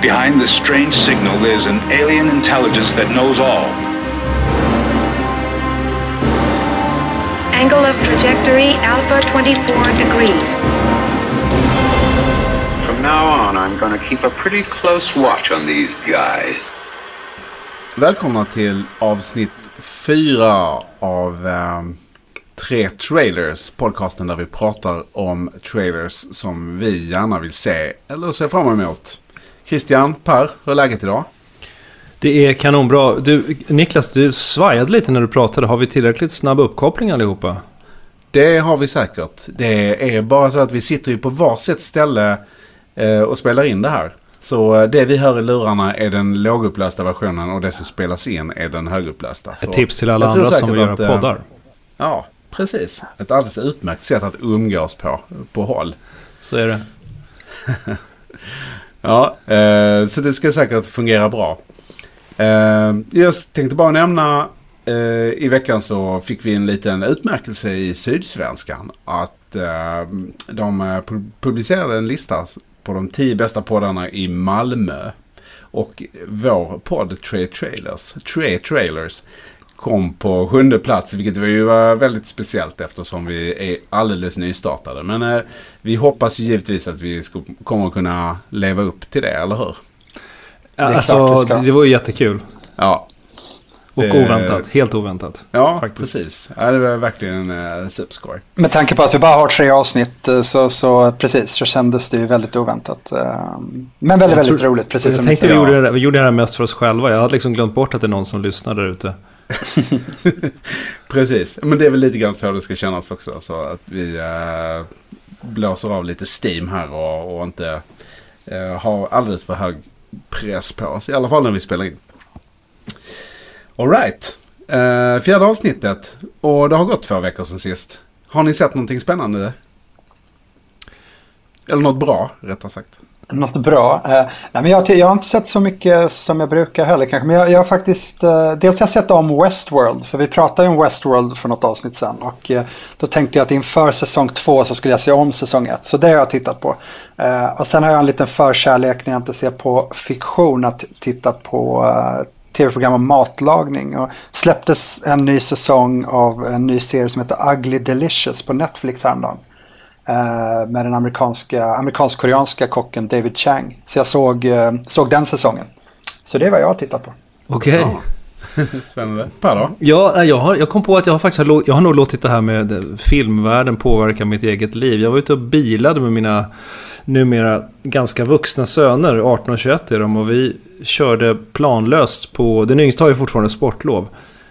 Behind this strange signal, there's an alien intelligence that knows all. Angle of trajectory alpha 24 degrees. From now on, I'm going to keep a pretty close watch on these guys. Välkomna till avsnitt fyra av ehm, Tre Trailers. Podcasten där vi pratar om trailers som vi gärna vill se eller se fram emot. Christian, Per, hur är läget idag? Det är kanonbra. Du, Niklas, du svajade lite när du pratade. Har vi tillräckligt snabb uppkoppling allihopa? Det har vi säkert. Det är bara så att vi sitter ju på varsitt ställe eh, och spelar in det här. Så eh, det vi hör i lurarna är den lågupplösta versionen och det som spelas in är den högupplösta. Så Ett tips till alla andra som vill göra eh, poddar. Ja, precis. Ett alldeles utmärkt sätt att umgås på, på håll. Så är det. Ja, eh, så det ska säkert fungera bra. Eh, jag tänkte bara nämna, eh, i veckan så fick vi en liten utmärkelse i Sydsvenskan. Att eh, de eh, publicerade en lista på de tio bästa poddarna i Malmö. Och vår podd Tre Trailers, Tre Trailers kom på sjunde plats, vilket var ju var väldigt speciellt eftersom vi är alldeles nystartade. Men eh, vi hoppas ju givetvis att vi ska, kommer att kunna leva upp till det, eller hur? Ja, är alltså, det, det var ju jättekul. Ja, Och Eh, oväntat. Helt oväntat. ja Faktiskt. precis. Ja, det var verkligen en uh, superskoj. Med tanke på att vi bara har tre avsnitt eh, så, så precis så kändes det ju väldigt oväntat. eh, Men väldigt, Jag väldigt tror- roligt, precis Jag som tänkte vi gjorde, det, vi gjorde det här mest för oss själva. Jag hade liksom glömt bort att det är någon som lyssnar där ute. Precis, men det är väl lite grann så det ska kännas också. Så att vi eh, blåser av lite steam här och, och inte eh, har alldeles för hög press på oss. I alla fall när vi spelar in. Alright, eh, fjärde avsnittet. Och det har gått två veckor sedan sist. Har ni sett någonting spännande? Eller något bra, rättare sagt. Något bra. Uh, nej, men jag, jag har inte sett så mycket som jag brukar heller kanske. Men jag, jag har faktiskt, uh, dels har jag sett om Westworld. För vi pratade ju om Westworld för något avsnitt sen. Och uh, då tänkte jag att inför säsong två så skulle jag se om säsong ett. Så det har jag tittat på. Och sen har jag en liten förkärlek när jag inte ser på fiktion att titta på tv-program om matlagning. Och släpptes en ny säsong av en ny serie som heter Ugly Delicious på Netflix häromdagen. Eh, med den amerikanska, amerikansk-koreanska kocken David Chang. Så jag såg, eh, såg den säsongen. Så det är vad jag har tittat på. Okej. Spännande. Per då? Ja, jag, har, jag kom på att jag har faktiskt jag har nog låtit det här med eh, filmvärlden påverka mitt eget liv. Jag var ute och bilade med mina numera ganska vuxna söner, 18 och 21 är de, och vi körde planlöst på, den yngsta har ju fortfarande sportlov.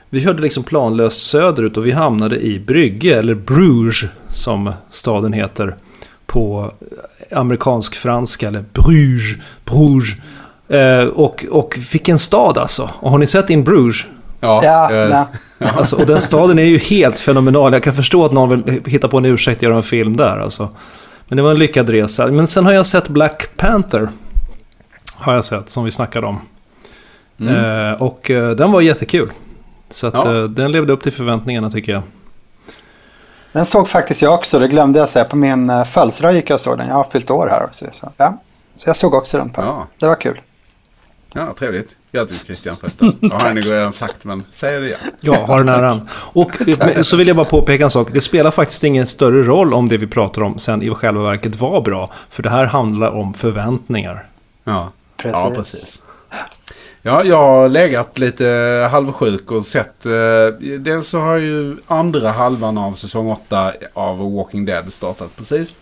Vi körde liksom planlöst söderut och vi hamnade i Brygge, eller Bruges som staden heter på amerikansk-franska, eller Bruges, Bruges. Eh, och, och vilken stad alltså. Och har ni sett In Bruges? Ja, Ja, eh. Alltså, och den staden är ju helt fenomenal. Jag kan förstå att någon vill hitta på en ursäkt att göra en film där. Alltså. Men det var en lyckad resa. Men sen har jag sett Black Panther. Har jag sett, som vi snackade om. Eh, och eh, den var jättekul. Så att, Ja. eh, den levde upp till förväntningarna tycker jag. Den såg faktiskt jag också, det glömde jag säga. På min uh, födelsedag gick jag och såg den. Jag har fyllt år här också. Så, ja. så jag såg också den. På. Ja. Det var kul. ja, trevligt. Grattis Christian förresten. Det har ni redan sagt, men säg det igen. Ja, har den äran. Och eh, så vill jag bara påpeka en sak. Det spelar faktiskt ingen större roll om det vi pratar om sen i själva verket var bra. För det här handlar om förväntningar. Ja, Precis. ja precis. Ja, jag har legat lite halvsjuk och sett... Eh, dels så har ju andra halvan av säsong 8 av Walking Dead startat precis.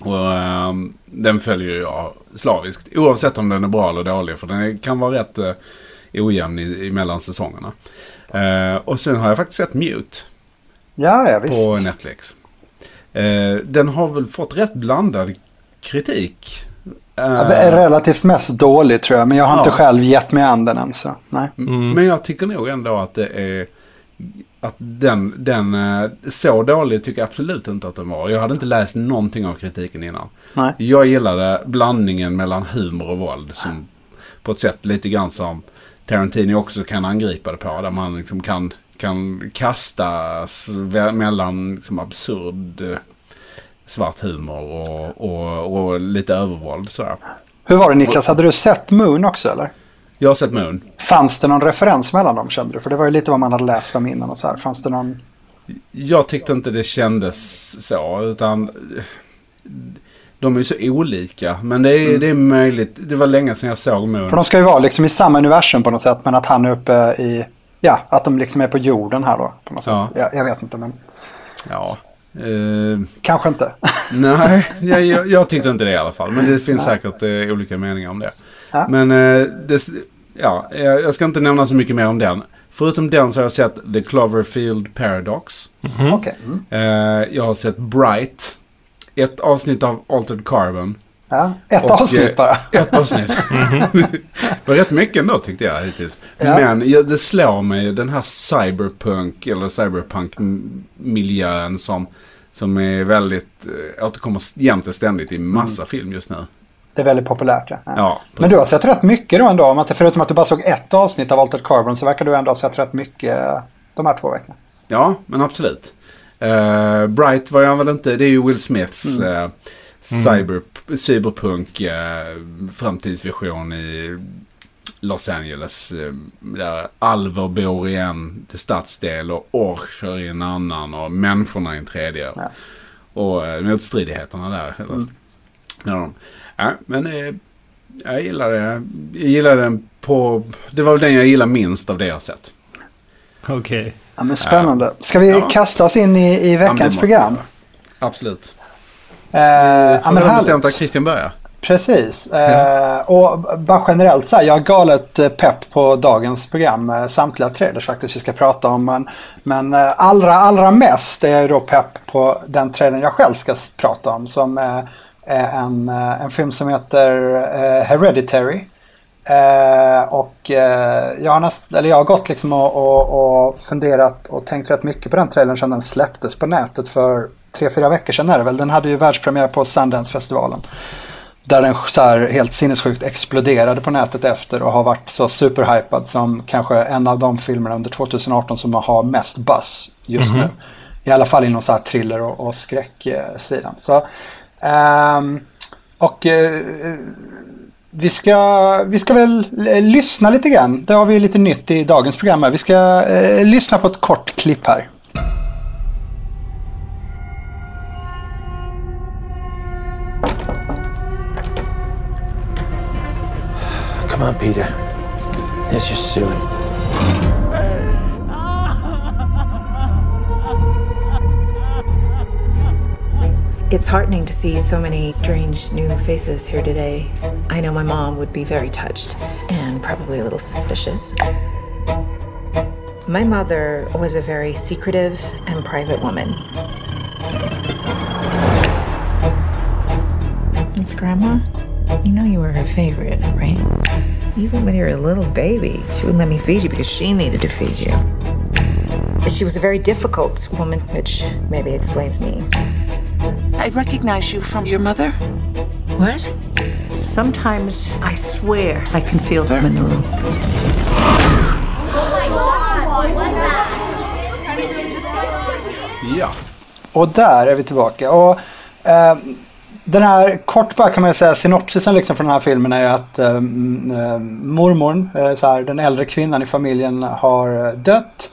Och eh, den följer jag slaviskt. Oavsett om den är bra eller dålig. För den kan vara rätt eh, ojämn i, mellan säsongerna. Eh, och sen har jag faktiskt sett Mute Ja, ja visst. på Netflix. Eh, den har väl fått rätt blandad kritik. Eh, Ja, det är relativt mest dålig tror jag. Men jag har inte Ja. själv gett mig an den än. Så. Nej. Mm. Men jag tycker nog ändå att det är... Att den, den, eh, så dålig tycker jag absolut inte att den var. Jag hade inte läst någonting av kritiken innan. Nej. Jag gillade blandningen mellan humor och våld. Som på ett sätt lite grann som Tarantino också kan angripa det på. Där man liksom kan, kan kastas mellan liksom absurd eh, svart humor och, och, och lite övervåld. Sådär. Hur var det Niklas, hade du sett Moon också eller? Jag har sett Moon. Fanns det någon referens mellan dem kände du? För det var ju lite vad man hade läst om innan och så här. Fanns det någon... Jag tyckte inte det kändes så, utan de är ju så olika. Men det är, Mm. det är möjligt. Det var länge sedan jag såg Moon. För de ska ju vara liksom i samma universum på något sätt. Men att han är uppe i... Ja, att de liksom är på jorden här då. På något sätt. Ja. Jag, jag vet inte men Ja. Eh, kanske inte. nej, jag, jag, tyckte inte det i alla fall. Men det finns säkert eh, olika meningar om det. Ja. Men eh, det, ja, jag ska inte nämna så mycket mer om den. Förutom den så har jag sett The Cloverfield Paradox. Okej. Mm. Eh, jag har sett Bright. Ett avsnitt av Altered Carbon. Ja. Ett Och, avsnitt eh, bara. Ett avsnitt. det var rätt mycket ändå tyckte jag hittills. Ja. Men ja, det slår mig den här cyberpunk eller cyberpunk-miljön som, som är väldigt, äh, återkommer jämt och ständigt i massa film just nu. Det är väldigt populärt. Ja. Ja, Men du har sett rätt mycket då ändå. Om man, förutom att du bara såg ett avsnitt av Altered Carbon så verkar du ändå ha sett rätt mycket eh, de här två veckorna. Ja, men absolut. Eh, Bright var jag väl inte, det är ju Will Smiths eh, cyber, cyberpunk eh, framtidsvision i Los Angeles. Eh, där alver bor i en stadsdel och orcher i en annan och människorna i en tredje. Ja. Och eh, motstridigheterna där. Mm. Ja, ja, men eh, jag gillar det. Jag gillar den på, det var väl den jag gillar minst av det jag sett. Okej. Ja, men spännande. Ska vi Ja. kasta oss in i, i veckans program? Absolut. Eh, ja, men bestämt att. Christian börjar? Precis. Eh, och bara generellt så här, jag är galet eh, pepp på dagens program. Eh, samtliga trailers faktiskt vi ska prata om. Men, men allra, allra mest är jag då pepp på den trailern jag själv ska prata om. Som är en, en film som heter Hereditary. Och jag, har näst, eller jag har gått liksom och, och, och funderat och tänkt rätt mycket på den trailern sedan den släpptes på nätet för tre, fyra veckor sedan är det väl. Den hade ju världspremiär på Sundance-festivalen. Där den så här helt sinnessjukt exploderade på nätet efter och har varit så superhypad som kanske en av de filmerna under 2018 som har mest buzz just nu. I alla fall inom så här thriller och, och skräcksidan. Så, ehm, och eh, vi ska, vi ska väl eh, lyssna lite grann. Det har vi lite nytt i dagens program. här. Vi ska eh, lyssna på ett kort klipp här. Come on, Peter. It's just. It's heartening to see so many strange new faces here today. I know my mom would be very touched and probably a little suspicious. My mother was a very secretive and private woman. It's Grandma. You know you were her favorite, right? Even when you were a little baby, she wouldn't let me feed you because she needed to feed you. She was a very difficult woman, which maybe explains me. I recognize you from your mother. What? Sometimes I swear I can feel them in the room. Ja. Och där är vi tillbaka. Och, eh, den här, kort bara kan man säga, synopsisen liksom från den här filmen är att eh, eh, mormorn, eh, så här, den äldre kvinnan i familjen har eh, dött.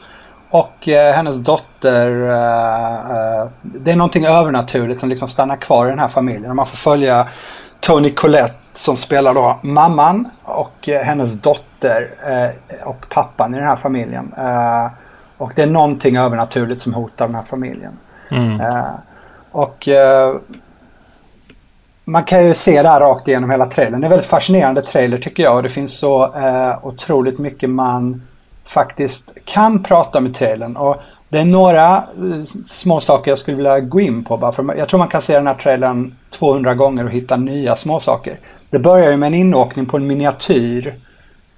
Och eh, hennes dotter, eh, det är någonting övernaturligt som liksom stannar kvar i den här familjen. Och man får följa Tony Collette som spelar då mamman och hennes dotter och pappan i den här familjen. Och det är någonting övernaturligt som hotar den här familjen. Eh, och man kan ju se det här rakt igenom hela trailern. Det är en väldigt fascinerande trailer tycker jag. Och det finns så eh, otroligt mycket man faktiskt kan prata om i trailern. Och det är några eh, små saker jag skulle vilja gå in på. Bara för jag tror man kan se den här trailern 200 gånger och hitta nya små saker. Det börjar ju med en inåkning på en miniatyr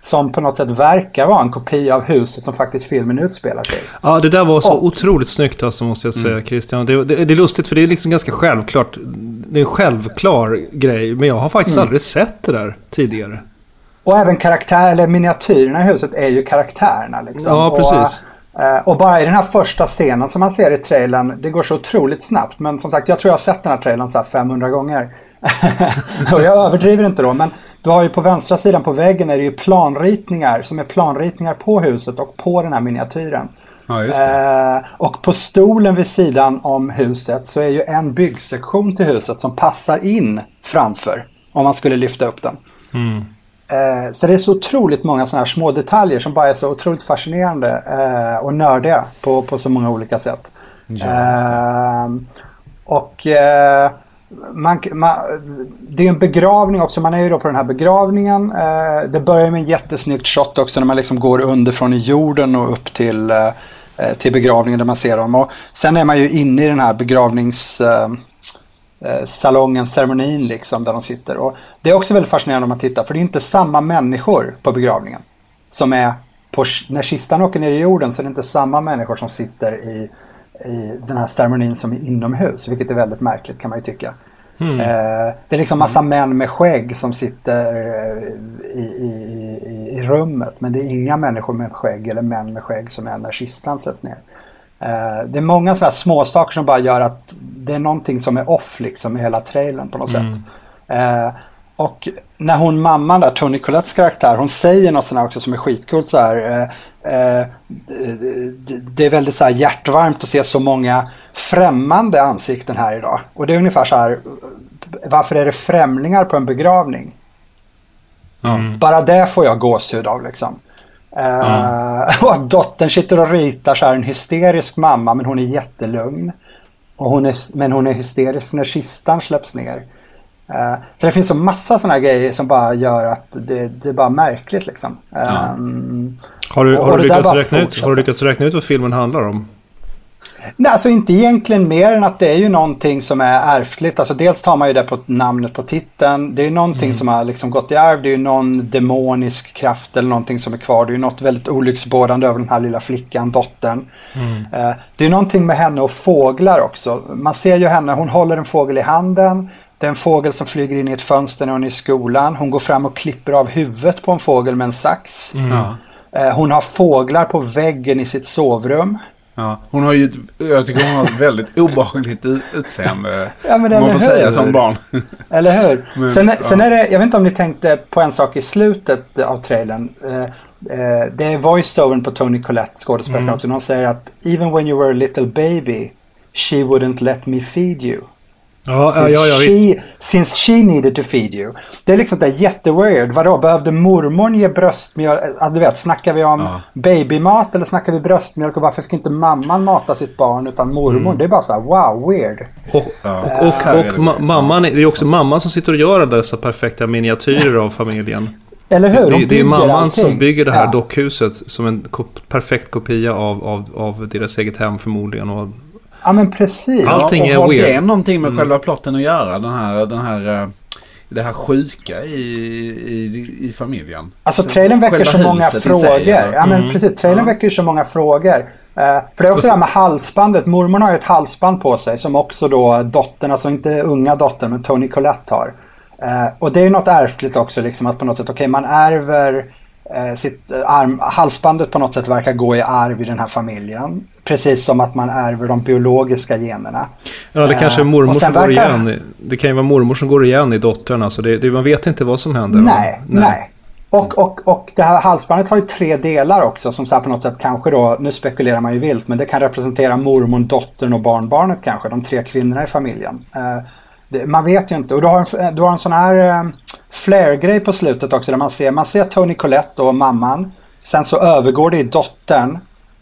som på något sätt verkar vara en kopia av huset som faktiskt filmen utspelar sig i. Ja, det där var så Och- otroligt snyggt alltså, måste jag säga Christian. Det, det, det är lustigt för det är liksom ganska självklart. Det är en självklar grej. Men jag har faktiskt aldrig sett det där tidigare. Och även karaktär, eller miniatyrerna i huset är ju karaktärerna. Liksom. Ja, precis. Och, och bara i den här första scenen som man ser i trailern, det går så otroligt snabbt. Men som sagt, jag tror jag har sett den här trailern så här 500 gånger. och jag överdriver inte då, men du har ju på vänstra sidan på väggen är det ju planritningar som är planritningar på huset och på den här miniatyren. Ja, just. Eh, och på stolen vid sidan om huset så är ju en byggsektion till huset som passar in framför. Om man skulle lyfta upp den. Eh, så det är så otroligt många sådana här små detaljer som bara är så otroligt fascinerande eh, och nördiga på, på så många olika sätt. Eh, och eh, man, man, det är en begravning också, man är ju då på den här begravningen. Det börjar med en jättesnyggt shot också när man liksom går underifrån i jorden och upp till, till begravningen där man ser dem. Och sen är man ju inne i den här begravnings... Eh, salongen, ceremonin liksom där de sitter. Och det är också väldigt fascinerande om man tittar för det är inte samma människor på begravningen. Som är på, när kistan åker ner i jorden så är det inte samma människor som sitter i, i den här ceremonin som är inomhus. Vilket är väldigt märkligt kan man ju tycka. Eh, det är liksom massa män med skägg som sitter eh, i, i, i, i rummet. Men det är inga människor med skägg eller män med skägg som är när kistan sätts ner. Eh, det är många sådana små saker som bara gör att det är någonting som är off liksom i hela trailern på något sätt. Eh, och när hon mamman där, Tony Collettes karaktär, hon säger något sånt här också som är skitcoolt så här. Eh, eh, det- är väldigt så här hjärtvarmt att se så många främmande ansikten här idag. Och det är ungefär så här, varför är det främlingar på en begravning? Bara det får jag gåshud av liksom. Eh, och att dottern sitter och ritar så här en hysterisk mamma men hon är jättelugn. Och hon är, men hon är hysterisk när kistan släpps ner. Eh, så det finns så massa sådana grejer som bara gör att det, det är bara märkligt liksom. Ehm, Har du, har, du lyckats räkna ut, har du lyckats räkna ut vad filmen handlar om? Nej, alltså inte egentligen mer än att det är ju någonting som är ärftligt. Alltså dels tar man ju det på namnet på titeln. Det är ju någonting som har liksom gått i arv. Det är ju någon demonisk kraft eller någonting som är kvar. Det är ju något väldigt olycksbådande över den här lilla flickan, dottern. Eh, Det är ju någonting med henne och fåglar också. Man ser ju henne, hon håller en fågel i handen. Det är en fågel som flyger in i ett fönster när hon är i skolan. Hon går fram och klipper av huvudet på en fågel med en sax. Ja. Eh, Hon har fåglar på väggen i sitt sovrum. Ja. Hon har ju, jag tycker hon har ett väldigt obehagligt ut- utseende. Ja, men man får säga som barn. Eller hur? Men, sen, ja. sen är det, jag vet inte om ni tänkte på en sak i slutet av trailern. Eh, eh, det är voice-overn på Tony Collette, skådespelaren Mm. också. Någon säger att even when you were a little baby she wouldn't let me feed you. Ja, Since, ja, ja, she, since she needed to feed you. Det är liksom det är jätteweird. Vadå, behövde mormor ge bröstmjölk? Alltså, du vet, snackar vi om Ja. babymat eller snackar vi bröstmjölk? Och varför ska inte mamman mata sitt barn utan mormor? Mm. Det är bara så här, wow, weird. Och, Ja. och, och, är det och ma- mamman, är- det är också mamman som sitter och gör dessa perfekta miniatyrer av familjen. Eller hur? Det, det är mamman allting. som bygger det här Ja. dockhuset som en kop- perfekt kopia av, av, av deras eget hem förmodligen. Och, Ja men precis. Allting och är har weird. det någonting med själva plotten att göra? Den här, den här, eh, det här sjuka i, i, i familjen? Alltså trailern väcker Själva så många frågor. sig, ja. ja men precis, trailern Ja. väcker så många frågor. Eh, för det är också det här med halsbandet. Mormor har ju ett halsband på sig som också då dottern, alltså inte unga dottern men Tony Collette har. Eh, och det är ju något ärftligt också liksom att på något sätt, okej man ärver sitt eh, arm, halsbandet på något sätt verkar gå i arv i den här familjen. Precis som att man ärver de biologiska generna. ja, det kanske är Eh, mormor som går verkar- igen. i- Det kan ju vara mormor som går igen i dottern. Alltså det, det, man vet inte vad som händer. Nej, nej. Och, och, och det här halsbandet har ju tre delar också som så på något sätt kanske då, nu spekulerar man ju vilt, men det kan representera mormor, dottern och barnbarnet kanske, de tre kvinnorna i familjen. Eh, det, man vet ju inte. Och du har en, du har en sån här eh, flare-grej på slutet också där man ser, man ser Tony Collette och mamman. Sen så övergår det i dottern.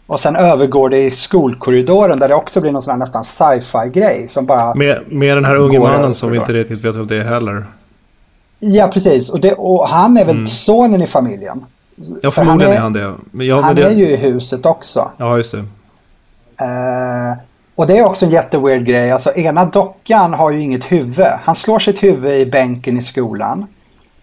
Och sen övergår det i skolkorridoren där det också blir någon sån här nästan sci-fi grej som bara... Med, med den här unge mannen som vi inte riktigt vet vem det är heller. Ja, precis. Och, det, och han är väl sonen i familjen. Ja, För förmodligen han är han det. Men ja, men Han det, är ju i huset också. Ja, just det. Eh, och det är också en jätteweird grej. Alltså ena dockan har ju inget huvud. Han slår sitt huvud i bänken i skolan.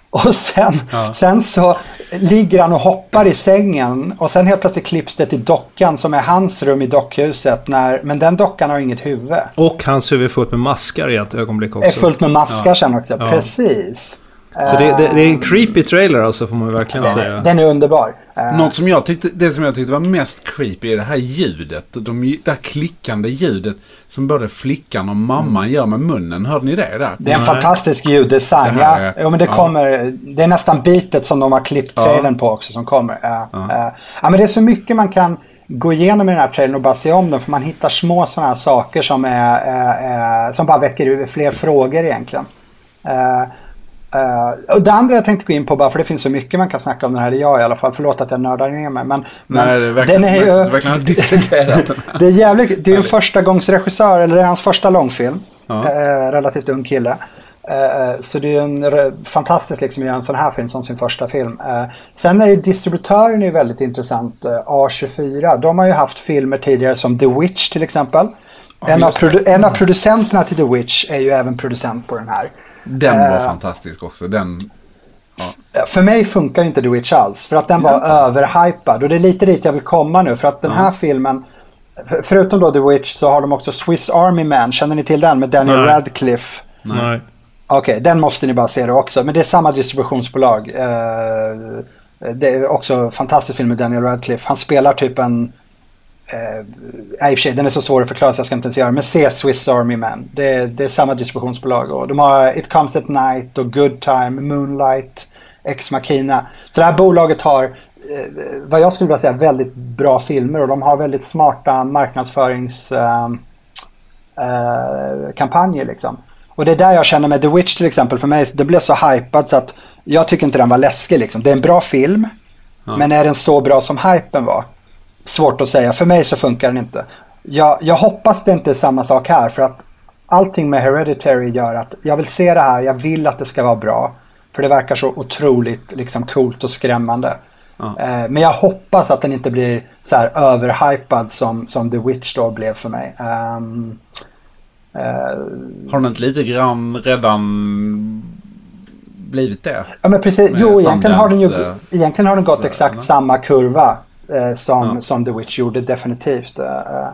Och sen, sen så ligger han och hoppar i sängen. Och sen helt plötsligt klipps det till dockan som är hans rum i dockhuset. När, men den dockan har inget huvud. Och hans huvud är fullt med maskar i ett ögonblick också. Är fullt med maskar sen också. Ja. Precis. Så det, det, det är en creepy trailer alltså får man verkligen säga. Den är underbar. Eh, Något som jag tyckte, det som jag tyckte var mest creepy är det här ljudet. De, det här klickande ljudet som både flickan och mamman gör med munnen. Hörde ni det där? Det är en Nej. fantastisk ljuddesign. Det här Ja, är- jo, men det, ja. kommer, det är nästan bitet som de har klippt trailern på också som kommer. Ja, ja. ja, men det är så mycket man kan gå igenom i den här trailern och bara se om den. För man hittar små sådana här saker som, är, är, är, som bara väcker fler frågor egentligen. Eh, och det andra jag tänkte gå in på bara för det finns så mycket man kan snacka om den här, eller jag i alla fall. Förlåt att jag nördar ner mig. Men, men Nej, det är verkligen, den är du ju, verkligen har det är jävligt, det är en första gångs regissör, eller det är hans första långfilm. Ja. Eh, relativt ung kille. Eh, så det är en fantastiskt liksom att göra en sån här film som sin första film. Sen är ju distributören ju väldigt intressant, eh, A24. De har ju haft filmer tidigare som The Witch till exempel. En, av en av producenterna till The Witch är ju även producent på den här. Den var Eh, fantastisk också. Den, För mig funkar ju inte The Witch alls. För att den var överhypad. Och det är lite dit jag vill komma nu. För att den här filmen, för- förutom då The Witch så har de också Swiss Army Man. Känner ni till den med Daniel Nej. Radcliffe? Nej. Okej, den måste ni bara se då också. Men det är samma distributionsbolag. Eh, det är också en fantastisk film med Daniel Radcliffe. Han spelar typ en... Eh, nej, i och för sig, den är så svår att förklara så jag ska inte ens göra. Men se Swiss Army Man. Det, det är samma distributionsbolag. Och de har It Comes At Night och Good Time, Moonlight, Ex Machina. Så det här bolaget har, eh, vad jag skulle vilja säga, väldigt bra filmer. Och de har väldigt smarta marknadsförings... Eh, eh, kampanjer liksom. Och det är där jag känner med The Witch till exempel. För mig, det blev så hypad så att jag tycker inte den var läskig liksom. Det är en bra film. Men är den så bra som hypen var? Svårt att säga. För mig så funkar den inte. Jag, jag hoppas det inte är samma sak här. För att allting med Hereditary gör att jag vill se det här. Jag vill att det ska vara bra. För det verkar så otroligt liksom coolt och skrämmande. Eh, men jag hoppas att den inte blir så här överhypad som, som The Witch då blev för mig. Ehm, eh, har den inte lite grann redan blivit det? Ja men precis, jo egentligen har, den ju, egentligen har den gått exakt ja. samma kurva eh, som, Ja. som The Witch gjorde definitivt. Eh,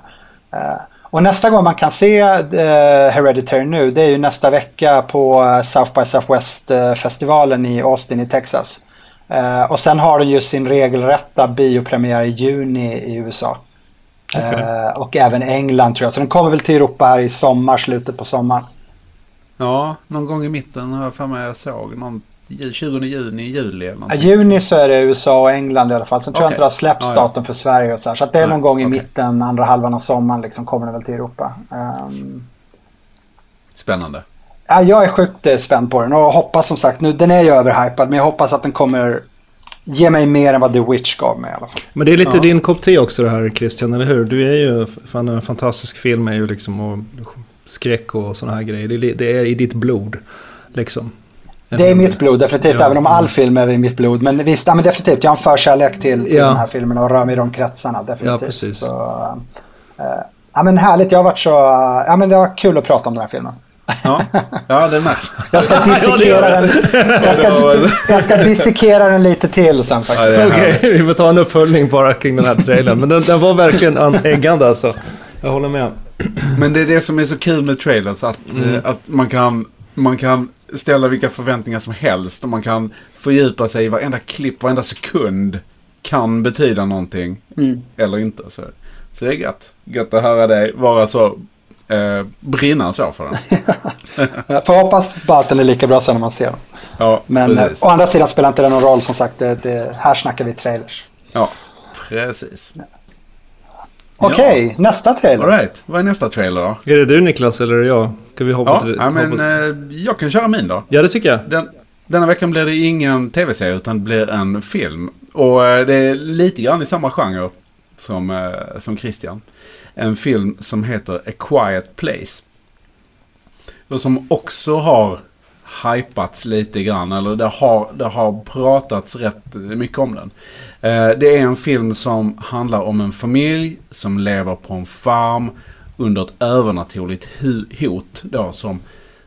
eh, och nästa gång man kan se eh, Hereditary nu det är ju nästa vecka på South by Southwest-festivalen i Austin i Texas. Och sen har den ju sin regelrätta biopremiär i juni i USA. Eh, och även England tror jag. Så den kommer väl till Europa här i sommar, slutet på sommaren. Ja, någon gång i mitten har jag för mig jag såg. Någon, 20 juni, juli eller Ja, någonting. juni så är det USA och England i alla fall. Sen tror jag Okej. inte det har släppts Ja, ja. datum för Sverige och så här. Så att det är någon gång i okej. mitten, andra halvan av sommaren liksom kommer den väl till Europa. Ehm, Spännande. ja, jag är sjukt eh, spänd på den och hoppas som sagt, nu den är ju överhypad men jag hoppas att den kommer ge mig mer än vad The Witch gav mig i alla fall. Men det är lite Ja. din kopp te också det här Christian, eller hur? Du är ju, fan en fantastisk film är ju liksom och skräck och sådana här grejer. Det är, det är i ditt blod, liksom. Det är mitt blod definitivt, Ja. även om all film är i mitt blod. Men visst, ja, men definitivt, jag har en förkärlek till, till Ja. den här filmen och rör mig i de kretsarna. Definitivt. Ja, precis. Så, eh, ja men härligt, jag har varit så, ja men det var kul att prata om den här filmen. Ja, ja det märks. Jag ska dissekera den. Jag ska, jag ska dissekera den lite till sen Ja, faktiskt. är Okej, vi får ta en uppföljning bara kring den här trailern. Men den, den var verkligen an- äggande alltså. Jag håller med. Men det är det som är så kul med trailers. Att, Mm. eh, att man, kan, man kan ställa vilka förväntningar som helst. Och man kan fördjupa sig i varenda klipp, varenda sekund. Kan betyda någonting. Mm. Eller inte. Så, så det är gött. Gött att höra dig vara så eh, brinna så för den. Jag får hoppas bara att den är lika bra sen när man ser den. Ja, Men eh, precis. å andra sidan spelar inte det någon roll som sagt. Det, det, här snackar vi trailers. Ja, precis. Okej, nästa trailer. All right. Vad är nästa trailer då? Är det du Niklas eller är det jag? Ska vi hoppa Ja, till... ja men hoppa- eh, jag kan köra min då. ja, det tycker jag. Den, denna veckan blir det ingen tv-serie utan det blir en film. Och eh, det är lite grann i samma genre som, eh, som Christian. En film som heter A Quiet Place. Och som också har hypats lite grann. Eller det har, det har pratats rätt mycket om den. Eh, det är en film som handlar om en familj som lever på en farm under ett övernaturligt hot. Då, som,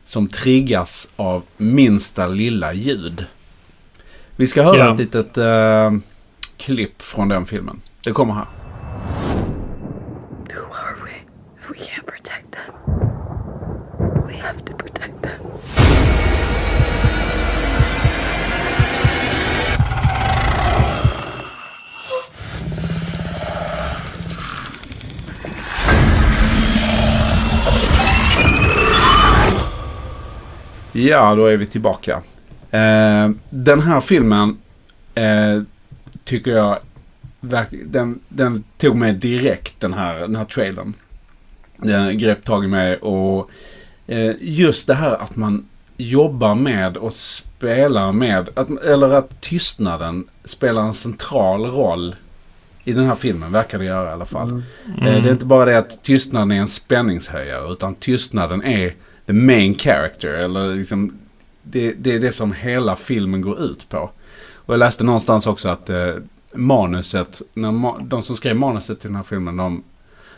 som triggas av minsta lilla ljud. Vi ska höra Ja. ett litet eh, klipp från den filmen. Det kommer här. Ja, då är vi tillbaka. Eh, den här filmen eh, tycker jag den, den tog mig direkt den här, den här trailern. Den grep tag i mig och eh, just det här att man jobbar med och spelar med, att, eller att tystnaden spelar en central roll i den här filmen, verkar det göra i alla fall. Eh, det är inte bara det att tystnaden är en spänningshöjare, utan tystnaden är the main character, eller liksom det, det är det som hela filmen går ut på. Och jag läste någonstans också att eh, manuset, när ma- de som skrev manuset till den här filmen, de,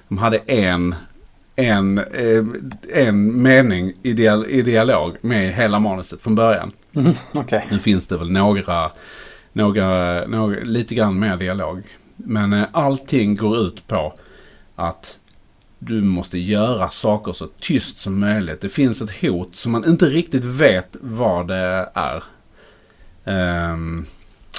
de hade en, en, eh, en mening i, dial, i dialog med hela manuset från början. Okej. Nu finns det väl några, några, några lite grann mer dialog. Men eh, allting går ut på att du måste göra saker så tyst som möjligt. Det finns ett hot som man inte riktigt vet vad det är. Ehm,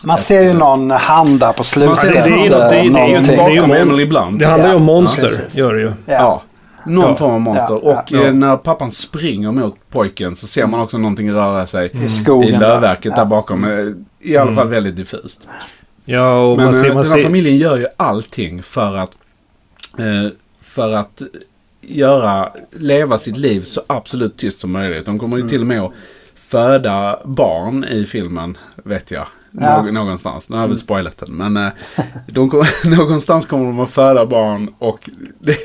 Man ser ju någon hand där på slutet. Ser- det, det, är ju, eh, det, det, är ju, det, är ju Bakom Emily Blunt. det handlar ju om Ja, monster, precis. gör det ju. Ja. Någon Ja. form av monster. Ja, och ja. eh, när pappan springer mot pojken så ser man också någonting röra sig I skogen. i lövverket Ja. där bakom. Eh, I alla fall väldigt diffust. Ja, och Men man ser... eh, Man den här ser familjen gör ju allting för att, eh, för att göra, leva sitt liv så absolut tyst som möjligt. De kommer ju Mm. till och med att föda barn i filmen, vet jag. Ja. Mm. Nå- någonstans. Nu har jag väl spoilat den. Men eh, de kommer, någonstans kommer de att föda barn och det,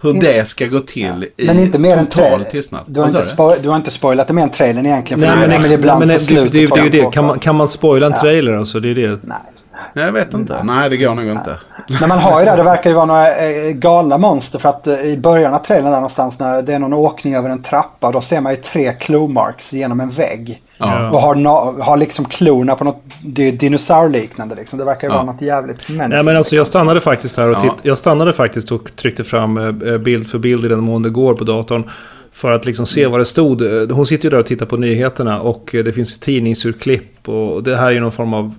hur det ska gå till i Men inte mer än total tystnad. Du har, inte sa spo- du har inte spoilat det mer än trailern egentligen. För Nej, men, ex- Blunt men det, det, det, är ju det. Kan man, kan man spoila en Ja. trailer alltså? Det är det. Nej. Nej, jag vet inte. Nej, det går nog inte. Men man har ju det, det verkar ju vara några eh, galna monster för att eh, i början av trailern där någonstans när det är någon åkning över en trappa då ser man ju tre clue marks genom en vägg. Ja. Och har, no, har liksom klorna på något di- dinosaurliknande liksom. Det verkar ju Ja. vara något jävligt Nej mänskligt. men alltså jag stannade faktiskt här och Ja. jag stannade faktiskt och tryckte fram eh, bild för bild i den mån det går på datorn. För att liksom se vad det stod. Hon sitter ju där och tittar på nyheterna och det finns tidningsurklipp. Och det här är ju någon form av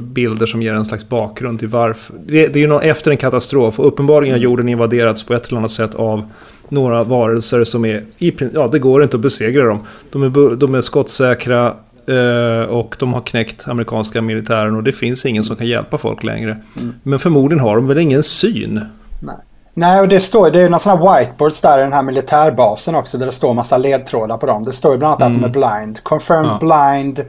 bilder som ger en slags bakgrund till varför. Det, det är ju någon, efter en katastrof och uppenbarligen har jorden invaderats på ett eller annat sätt av några varelser som är, i, ja det går inte att besegra dem. De är, de är skottsäkra eh, och de har knäckt amerikanska militären och det finns ingen som kan hjälpa folk längre. Men förmodligen har de väl ingen syn. Nej. Nej, och det står det är några sådana whiteboards där i den här militärbasen också där det står massa ledtrådar på dem. Det står ju bland annat att de är blind. Confirmed Mm. Ja. blind,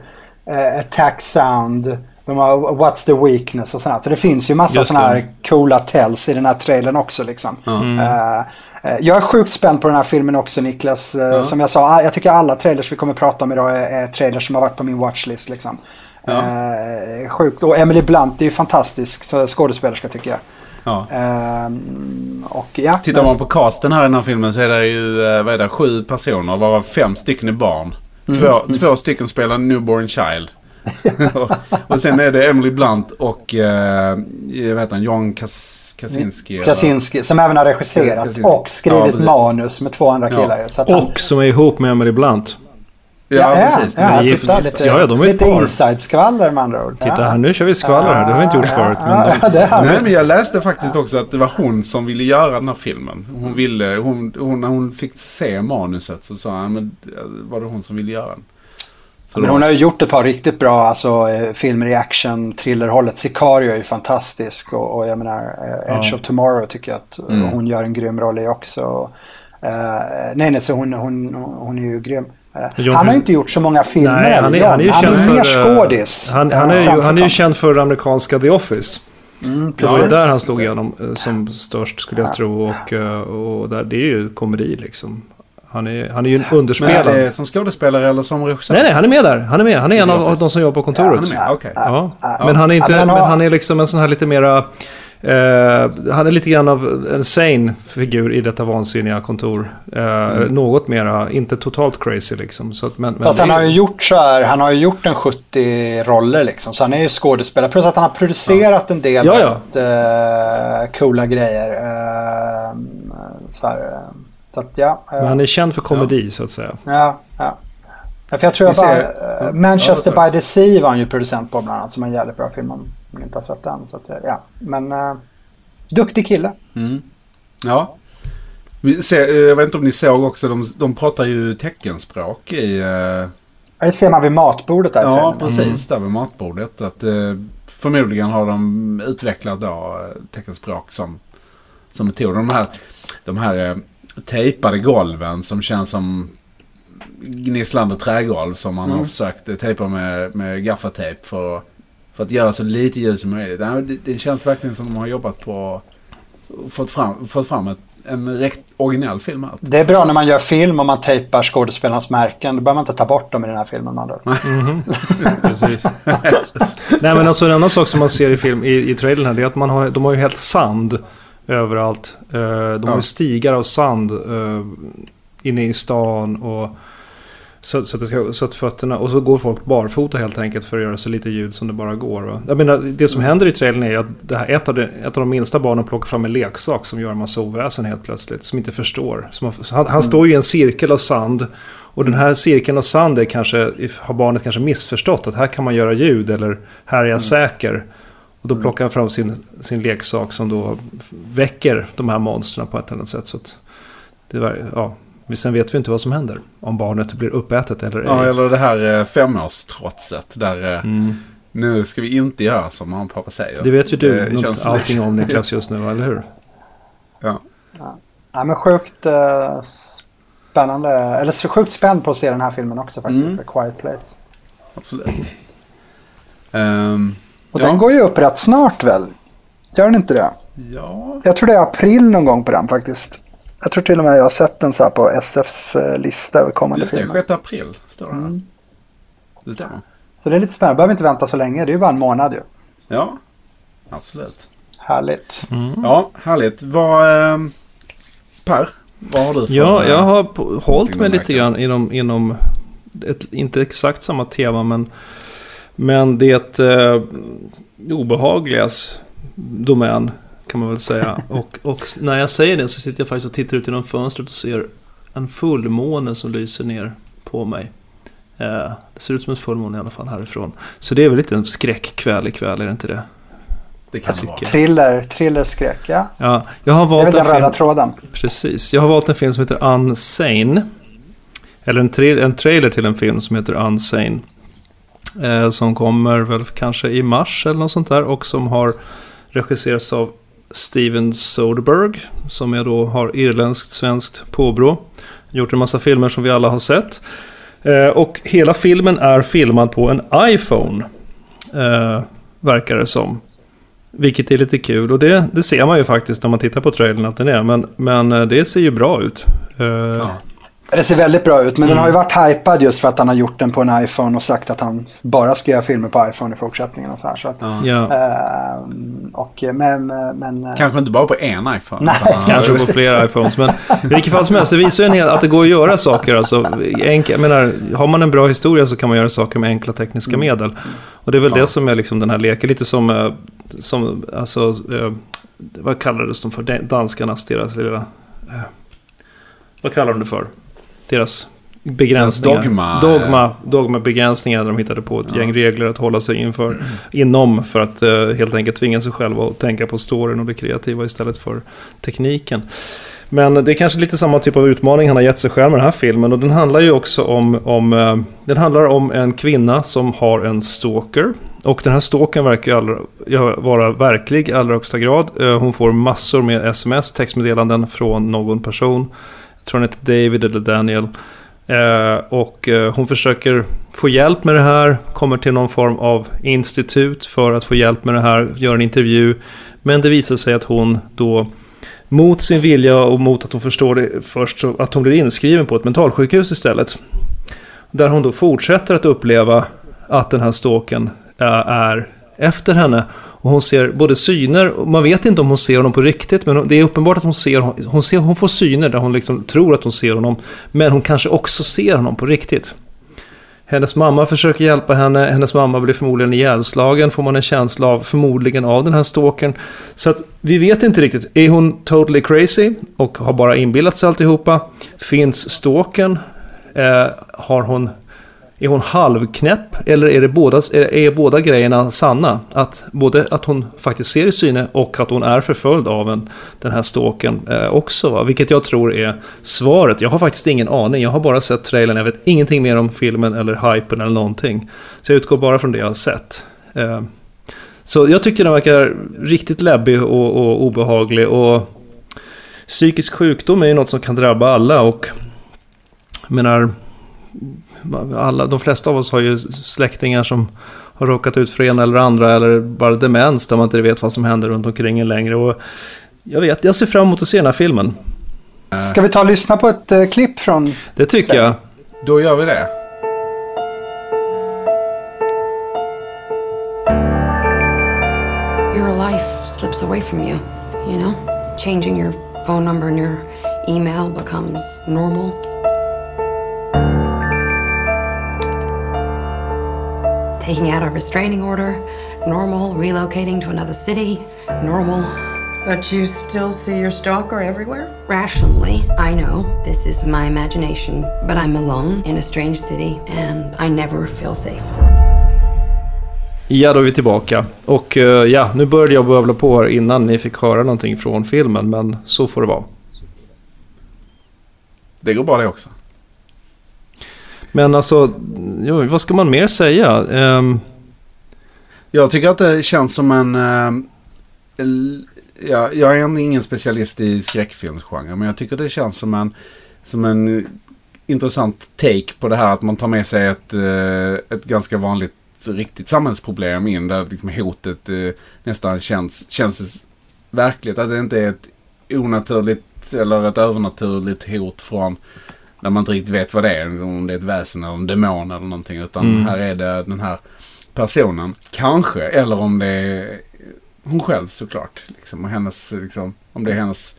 eh, attack sound, de har what's the weakness och sådär. Så det finns ju massa sådana här coola tells i den här trailern också liksom. Mm. Eh, eh, jag är sjukt spänd på den här filmen också Niklas. Eh, Som jag sa, ah, jag tycker alla trailers vi kommer prata om idag är, är trailers som har varit på min watchlist liksom. Eh, sjukt. Och Emily Blunt är ju fantastisk skådespelerska tycker jag. Ja. Ehm, och ja, Tittar man på casten här i den här filmen så är det ju eh, vad är det, sju personer varav fem stycken är barn. Två, två stycken spelar newborn child. och, och sen är det Emily Blunt och eh, jag vet inte, John Kas, Kaczynski. eller- Krasinski, som även har regisserat Krasinski. och skrivit Ja, manus med två andra Ja. killar. Så att han, Och som är ihop med Emily Blunt. Ja, precis. Ja, ja, är gift- lite, Ja, ja, de är lite inside-skvaller med andra ord. Titta ja. här, nu kör vi skvaller här. Det har vi inte gjort förut. Men Ja, de, Nej, men jag läste faktiskt också att det var hon som ville göra den här filmen. Hon ville, hon, hon, när hon fick se manuset så sa han, men var det hon som ville göra den. Så Men hon har ju gjort ett par riktigt bra alltså, eh, filmer i action, thrillerhållet. Sicario är ju fantastisk och, och jag menar eh, Edge of Tomorrow tycker jag att eh, Mm. hon gör en grym roll i också. Eh, nej, nej, så hon, hon, hon är ju grym. John han har ju inte gjort så många filmer. nej, han är, han är ju känd mer för... skådis. Han, han, är ju, han är ju känd för amerikanska The Office. Mm, Det var ju där han slog igenom som störst skulle jag tro. Och, och där, det är ju komedi liksom. Han är, han är ju en Men är underspelare. det som skådespelare eller som regissör? Nej, nej, han är med där. Han är med. Han är en av de som jobbar på Ja, kontoret. han med. Ja. Ja. Men han är inte, Ja, men han men har- han är liksom en sån här lite mera... Eh, han är lite grann av en sane figur i detta vansinniga kontor. Eh, Mm. Något mera, inte totalt crazy liksom. Så att, men, men Fast han har ju gjort så här, han har ju gjort en 70 roller liksom. Så han är ju skådespelare. Plus att han har producerat en del Ja, ja. väldigt, eh, coola grejer. Så här, så att ja. eh, Men han är känd för komedi så att säga. ja, ja. Ja, För jag tror jag bara, eh, Ja, Manchester ja, by the Sea var han ju producent på bland annat. Som en jävligt bra film om man inte har sett den. Så att, eh, ja. Men uh, duktig kille. Mm. Ja. Vi ser, eh, jag vet inte om ni såg också, de, de pratar ju teckenspråk i... eh, Ja, Det ser man vid matbordet där. Ja, precis. Där vid matbordet. Att, eh, förmodligen har de utvecklat då, eh, teckenspråk som, som metod. De här, de här eh, tejpade golven som känns som gnisslande trägolv som man har försökt tejpa med, med gaffatejp för, för att göra så lite ljud som möjligt. Det, det känns verkligen som de har jobbat på och fått fram, fått fram ett, en rätt originell film här. Det är bra när man gör film och man tejpar skådespelarnas märken. Då behöver man inte ta bort dem i den här filmen. andra ord. Precis. Nej men alltså en annan sak som man ser i film, i, i trailern här, är att man har, de har ju helt sand överallt. Eh, De har Ja. ju stigar av sand eh, inne i stan och så, så, att ska, så att fötterna, och så går folk barfota helt enkelt för att göra så lite ljud som det bara går. Va? Jag menar, det som händer i trailern är att det här, ett, av de, ett av de minsta barnen plockar fram en leksak som gör en massa oväsen helt plötsligt. Som inte förstår. Som har, han, han står ju i en cirkel av sand. Och den här cirkeln av sand är kanske, har barnet kanske missförstått att här kan man göra ljud eller här är jag säker. Och då plockar han fram sin, sin leksak som då väcker de här monstren på ett eller annat sätt. Så att det var, ja. Men sen vet vi inte vad som händer. Om barnet blir uppätet eller ej. Ja, eller det här eh, femårstrotset där eh, Mm. nu ska vi inte göra som mamma och pappa säger. Det vet ju du Det något, känns allting om Niklas just nu, eller hur? Ja. Ja, men sjukt eh, spännande. Eller sjukt spänd på att se den här filmen också faktiskt. A Quiet Place. Absolut. Ehm, Och ja. den går ju upp rätt snart väl? Gör den inte det? Ja. Jag tror det är april någon gång på den faktiskt. Jag tror till och med jag har sett den så här på SFs eh, lista över kommande Just det, filmer. 6 april står det här. Mm. Det stämmer. Så det är lite spännande. Behöver inte vänta så länge. Det är ju bara en månad ju. Ja, absolut. Härligt. Ja, härligt. Vad, ehm, Per, vad har du för... Ja, eh, jag har på, hållit mig den lite grann inom, inom ett, inte exakt samma tema, men, men det eh, obehagligas domän kan man väl säga. och, och när jag säger det så sitter jag faktiskt och tittar ut genom fönstret och ser en fullmåne som lyser ner på mig. Eh, det ser ut som en fullmåne i alla fall härifrån. Så det är väl lite en skräckkväll ikväll, är det inte det? Det kan det vara. tycker. Thriller, thrillerskräck, ja. Ja, jag har Det är valt väl den en film... röda tråden. Precis. Jag har valt en film som heter Unsane. Eller en, tra- en trailer till en film som heter Unsane. Eh, som kommer väl kanske i mars eller något sånt där. Och som har regisserats av Steven Soderbergh. Som jag då har irländskt svenskt påbrå. Gjort en massa filmer som vi alla har sett. Eh, och hela filmen är filmad på en iPhone. Eh, verkar det som. Vilket är lite kul och det, det ser man ju faktiskt när man tittar på trailern att den är. Men, men eh, det ser ju bra ut. Eh, det ser väldigt bra ut, men den har ju varit hypad just för att han har gjort den på en iPhone och sagt att han bara ska göra filmer på iPhone i fortsättningen och så här. Så att, Ja, ehm, och, men, men, eh, Kanske inte bara på en iPhone. Nej. kanske på flera iPhones. Men i vilket fall som helst, det visar ju en hel, att det går att göra saker. Alltså, enk, jag menar, har man en bra historia så kan man göra saker med enkla tekniska medel. Och det är väl det som är liksom den här leken. Lite som, eh, som alltså, eh, vad kallades de för? Dan- Danskarnas, deras lilla... eh, Vad kallar de det för? Deras begränsningar. Dogma. Dogma, dogma-begränsningar där de hittade på ett gäng regler att hålla sig inför, inom för att eh, helt enkelt tvinga sig själva att tänka på storyn och det kreativa istället för tekniken. Men det är kanske lite samma typ av utmaning han har gett sig själv med den här filmen. Och den handlar ju också om, om, eh, den handlar om en kvinna som har en stalker. Och den här stalkern verkar ju allra, ja, vara verklig i allra högsta grad. Eh, Hon får massor med sms, textmeddelanden från någon person. Jag tror hon heter David eller Daniel. Eh, och eh, hon försöker få hjälp med det här, kommer till någon form av institut för att få hjälp med det här, gör en intervju. Men det visar sig att hon då mot sin vilja och mot att hon förstår det först, så att hon blir inskriven på ett mentalsjukhus istället. Där hon då fortsätter att uppleva att den här ståken eh, är efter henne. Och hon ser både syner, och man vet inte om hon ser honom på riktigt, men det är uppenbart att hon ser, hon ser hon får syner där hon liksom tror att hon ser honom. Men hon kanske också ser honom på riktigt. Hennes mamma försöker hjälpa henne, hennes mamma blir förmodligen ihjälslagen, får man en känsla av, förmodligen av den här stalkern. Så att vi vet inte riktigt, är hon totally crazy och har bara inbillat sig alltihopa? Finns stalkern? Eh, har hon är hon halvknäpp eller är, det båda, är, är båda grejerna sanna? Att både att hon faktiskt ser i syne och att hon är förföljd av en, den här ståken eh, också. Va? Vilket jag tror är svaret. Jag har faktiskt ingen aning. Jag har bara sett trailern. Jag vet ingenting mer om filmen eller hypen eller någonting. Så jag utgår bara från det jag har sett. Eh, så jag tycker den verkar riktigt läbbig och, och obehaglig. Och psykisk sjukdom är ju något som kan drabba alla. Och menar, alla, de flesta av oss har ju släktingar som har råkat ut för en eller andra eller bara demens där man inte vet vad som händer runt omkring en längre. Och jag vet, jag ser fram emot att se den här filmen. Ska vi ta och lyssna på ett uh, klipp från... Det tycker jag. Då gör vi det. Your life slips away from you, you know? Changing your phone number and your email becomes normal. Taking out a restraining order, normal. Relocating to another city, normal. But you still see your stalker everywhere? Rationally, I know this is my imagination, but I'm alone in a strange city and I never feel safe. Ja, då är vi tillbaka. Och uh, ja, nu började jag bövla på här innan ni fick höra någonting från filmen, men så får det vara. Det går bra det också. Men alltså, jo, vad ska man mer säga? Um... Jag tycker att det känns som en... Uh, ja, jag är ingen specialist i skräckfilmsgenre, men jag tycker det känns som en, som en intressant take på det här att man tar med sig ett, uh, ett ganska vanligt riktigt samhällsproblem in där liksom hotet uh, nästan känns, känns verkligt. Att det inte är ett onaturligt eller ett övernaturligt hot från när man inte riktigt vet vad det är. Om det är ett väsen eller en demon eller någonting. Utan mm. här är det den här personen. Kanske. Eller om det är hon själv såklart. Liksom, och hennes, liksom, om det är hennes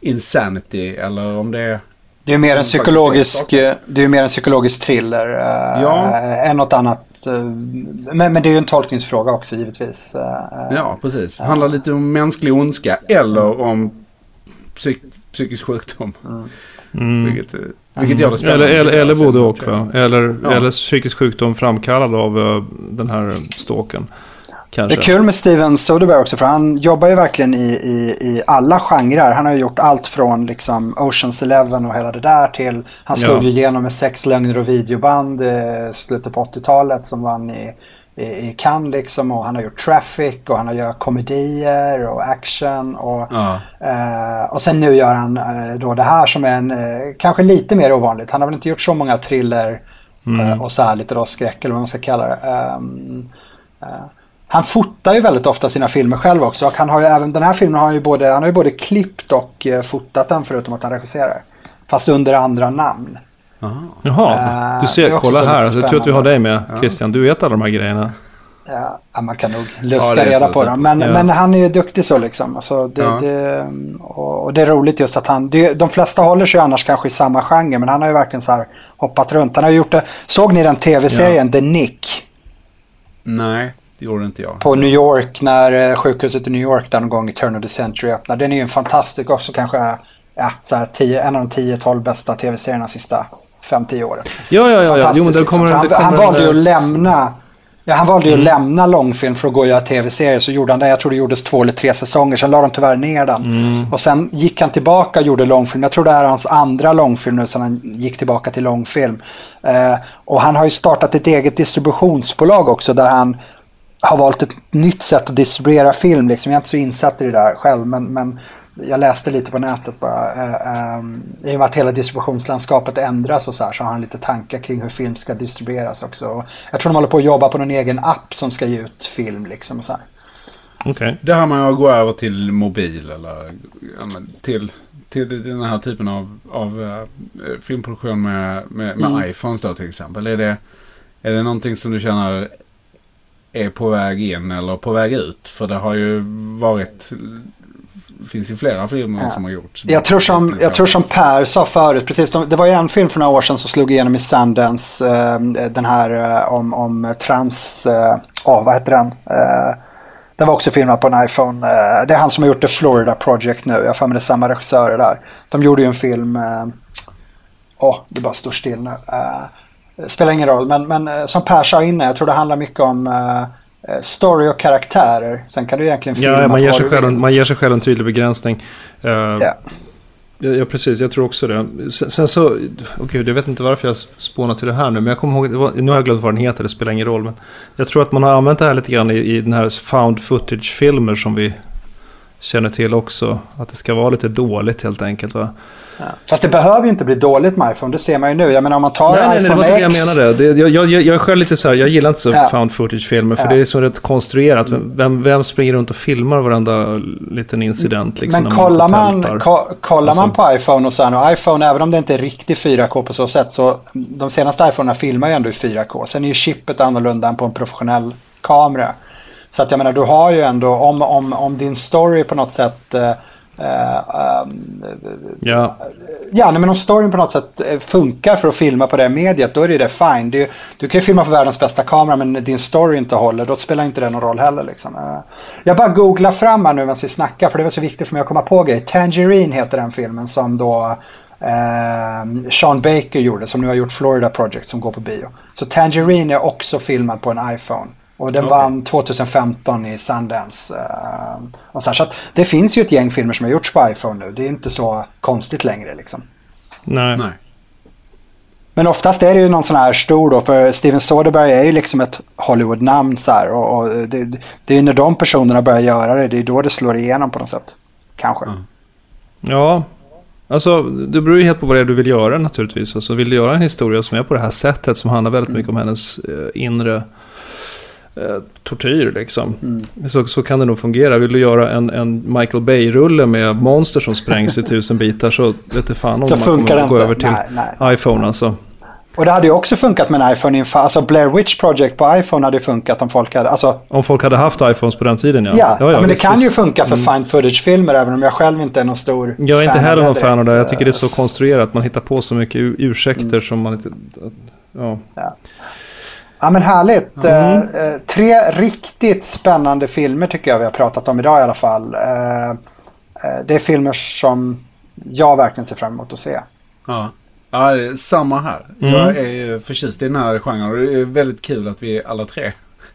insanity eller om det är... Det är mer en psykologisk, det är mer en psykologisk thriller ja. äh, än något annat. Men, men det är ju en tolkningsfråga också givetvis. Ja, precis. Det handlar lite om mänsklig ondska eller om psyk, psykisk sjukdom. Mm. Vilket, vilket gör det spännande. Eller, eller, eller både och. Va? Eller, ja. eller psykisk sjukdom framkallad av uh, den här ståken. Kanske. Det är kul med Steven Soderbergh också för han jobbar ju verkligen i, i, i alla genrer. Han har ju gjort allt från liksom Oceans Eleven och hela det där till han slog ju igenom med sex lögner och videoband i slutet på 80-talet som vann i, i, i Cannes liksom och han har gjort Traffic och han har gjort komedier och action och, ja. eh, och sen nu gör han eh, då det här som är en, eh, kanske lite mer ovanligt. Han har väl inte gjort så många thriller mm. Eh, och så här lite då skräck eller vad man ska kalla det. Um, han fotar ju väldigt ofta sina filmer själv också och han har ju även, den här filmen har han ju både, han har ju både klippt och eh, fotat den förutom att han regisserar. Fast under andra namn. Aha. Jaha, du ser, kolla här. Jag tror att vi har dig med Christian. Du vet alla de här grejerna. Ja, man kan nog luska ja, reda på dem. Men, ja. men han är ju duktig så liksom. Alltså, det, ja. det, och, det är roligt just att han... Det, de flesta håller sig annars kanske i samma genre. Men han har ju verkligen så här hoppat runt. Han har gjort det... Såg ni den tv-serien The Nick? Nej, det gjorde inte jag. På New York, när eh, sjukhuset i New York där någon gång i Turn of the Century öppnar. Den är ju en fantastisk också kanske. Ja, så här, tio, en av de 10-12 bästa tv-serierna sista 5-10 åren. Ja, ja, ja. ja. Jo, men det kommer, liksom. han, han valde ju att lämna Ja, han valde ju mm. att lämna långfilm för att gå och göra tv-serier. Så gjorde han det, jag tror det gjordes två eller tre säsonger. Sen la de tyvärr ner den. Mm. Och sen gick han tillbaka och gjorde långfilm. Jag tror det är hans andra långfilm nu, sen han gick tillbaka till långfilm. Eh, och han har ju startat ett eget distributionsbolag också där han har valt ett nytt sätt att distribuera film. Liksom. Jag är inte så insatt i det där själv, men, men jag läste lite på nätet bara. Eh, um, I och med att hela distributionslandskapet ändras och så här så har han lite tankar kring hur film ska distribueras också. Och jag tror de håller på att jobba på någon egen app som ska ge ut film liksom. Och så här. Okay. Det här med att gå över till mobil eller ja, till, till den här typen av, av uh, filmproduktion med, med, med mm. iPhones då till exempel. Är det, är det någonting som du känner är på väg in eller på väg ut? För det har ju varit finns ju flera filmer ja. som har gjorts. Jag tror som, jag tror som Per sa förut, precis, det var ju en film för några år sedan som slog igenom i Sundance. Eh, den här eh, om, om trans, eh, oh, vad heter den? Den var också filmad på en iPhone. Det är han som har gjort The Florida Project nu. Jag har för det är samma regissörer där. De gjorde ju en film, åh, oh, det bara står still nu. det spelar ingen roll, men, men eh, som Per sa innan, jag tror det handlar mycket om eh, eh, story och karaktärer. Sen kan du egentligen filma Ja, man ger, sig själv, en- man ger sig själv en tydlig begränsning. Eh, Ja. Ja, precis. Jag tror också det. Sen, sen så, oh gud, jag vet inte varför jag spånar till det här nu, men jag kommer ihåg, var, nu har jag glömt vad den heter, det spelar ingen roll. Men jag tror att man har använt det här lite grann i, i den här found footage-filmer som vi känner till också. Att det ska vara lite dåligt helt enkelt. Va? Ja. Fast det behöver ju inte bli dåligt med iPhone, det ser man ju nu. Jag menar om man tar Nej, nej, nej, det iPhone var X. jag menade. Det, jag, jag, jag är själv lite så här, jag gillar inte så Ja. found footage-filmer, för Ja. det är så rätt konstruerat. Vem, vem springer runt och filmar varenda liten incident? Liksom, Men kollar man, tältar? ko, kollar man Alltså- på iPhone och sen, och iPhone, även om det inte är riktig 4K på så sätt, så de senaste iPhonerna filmar ju ändå i 4K. Sen är ju chippet annorlunda än på en professionell kamera. Så att jag menar, du har ju ändå, om, om, om din story på något sätt eh, eh, ehm, Ja, Ja, men om storyn på något sätt eh, funkar för att filma på det mediet, då är det det fine. Ju- du kan ju filma på världens bästa kamera, men din story inte håller, då spelar inte det någon roll heller. Liksom. Eh, Jag bara googlar fram här nu medan vi snackar, för det var så viktigt för mig att komma på grejer. Tangerine heter den filmen som då eh, Sean Baker gjorde, som nu har gjort Florida Project, som går på bio. Så Tangerine är också filmad på en iPhone. Och den vann 2015 i Sundance. Eh, och så här. så att det finns ju ett gäng filmer som har gjorts på iPhone nu. Det är inte så konstigt längre liksom. nej. Nej. Men oftast är det ju någon sån här stor då, för Steven Soderbergh är ju liksom ett Hollywood-namn så här. Och, och det, det är ju när de personerna börjar göra det, det är då det slår igenom på något sätt. Kanske. Ja, alltså det beror ju helt på vad det är du vill göra naturligtvis. Alltså, vill du göra en historia som är på det här sättet som handlar väldigt mycket om hennes eh, inre eh, tortyr liksom. Så, så kan det nog fungera. Vill du göra en, en Michael Bay-rulle med monster som sprängs i tusen bitar så vet du fan om Så man funkar kommer det att gå över till Nej, nej. iPhone alltså. Och det hade ju också funkat med en iPhone Alltså Blair Witch Project på iPhone hade ju funkat om folk hade... Alltså, Om folk hade haft iPhones på den tiden ja. ja, ja, men det visst, kan ju visst. funka för fine footage-filmer även om jag själv inte är någon stor Jag är inte fan heller någon fan av det. Jag tycker det är så konstruerat. Man hittar på så mycket ur- ursäkter Mm. som man inte... Ja. Ja men härligt. Mm. Eh, tre riktigt spännande filmer tycker jag vi har pratat om idag i alla fall. Eh, eh, det är filmer som jag verkligen ser fram emot att se. Ja. Ja, samma här. Mm. Jag är ju förtjust i den här genren och det är väldigt kul att vi alla tre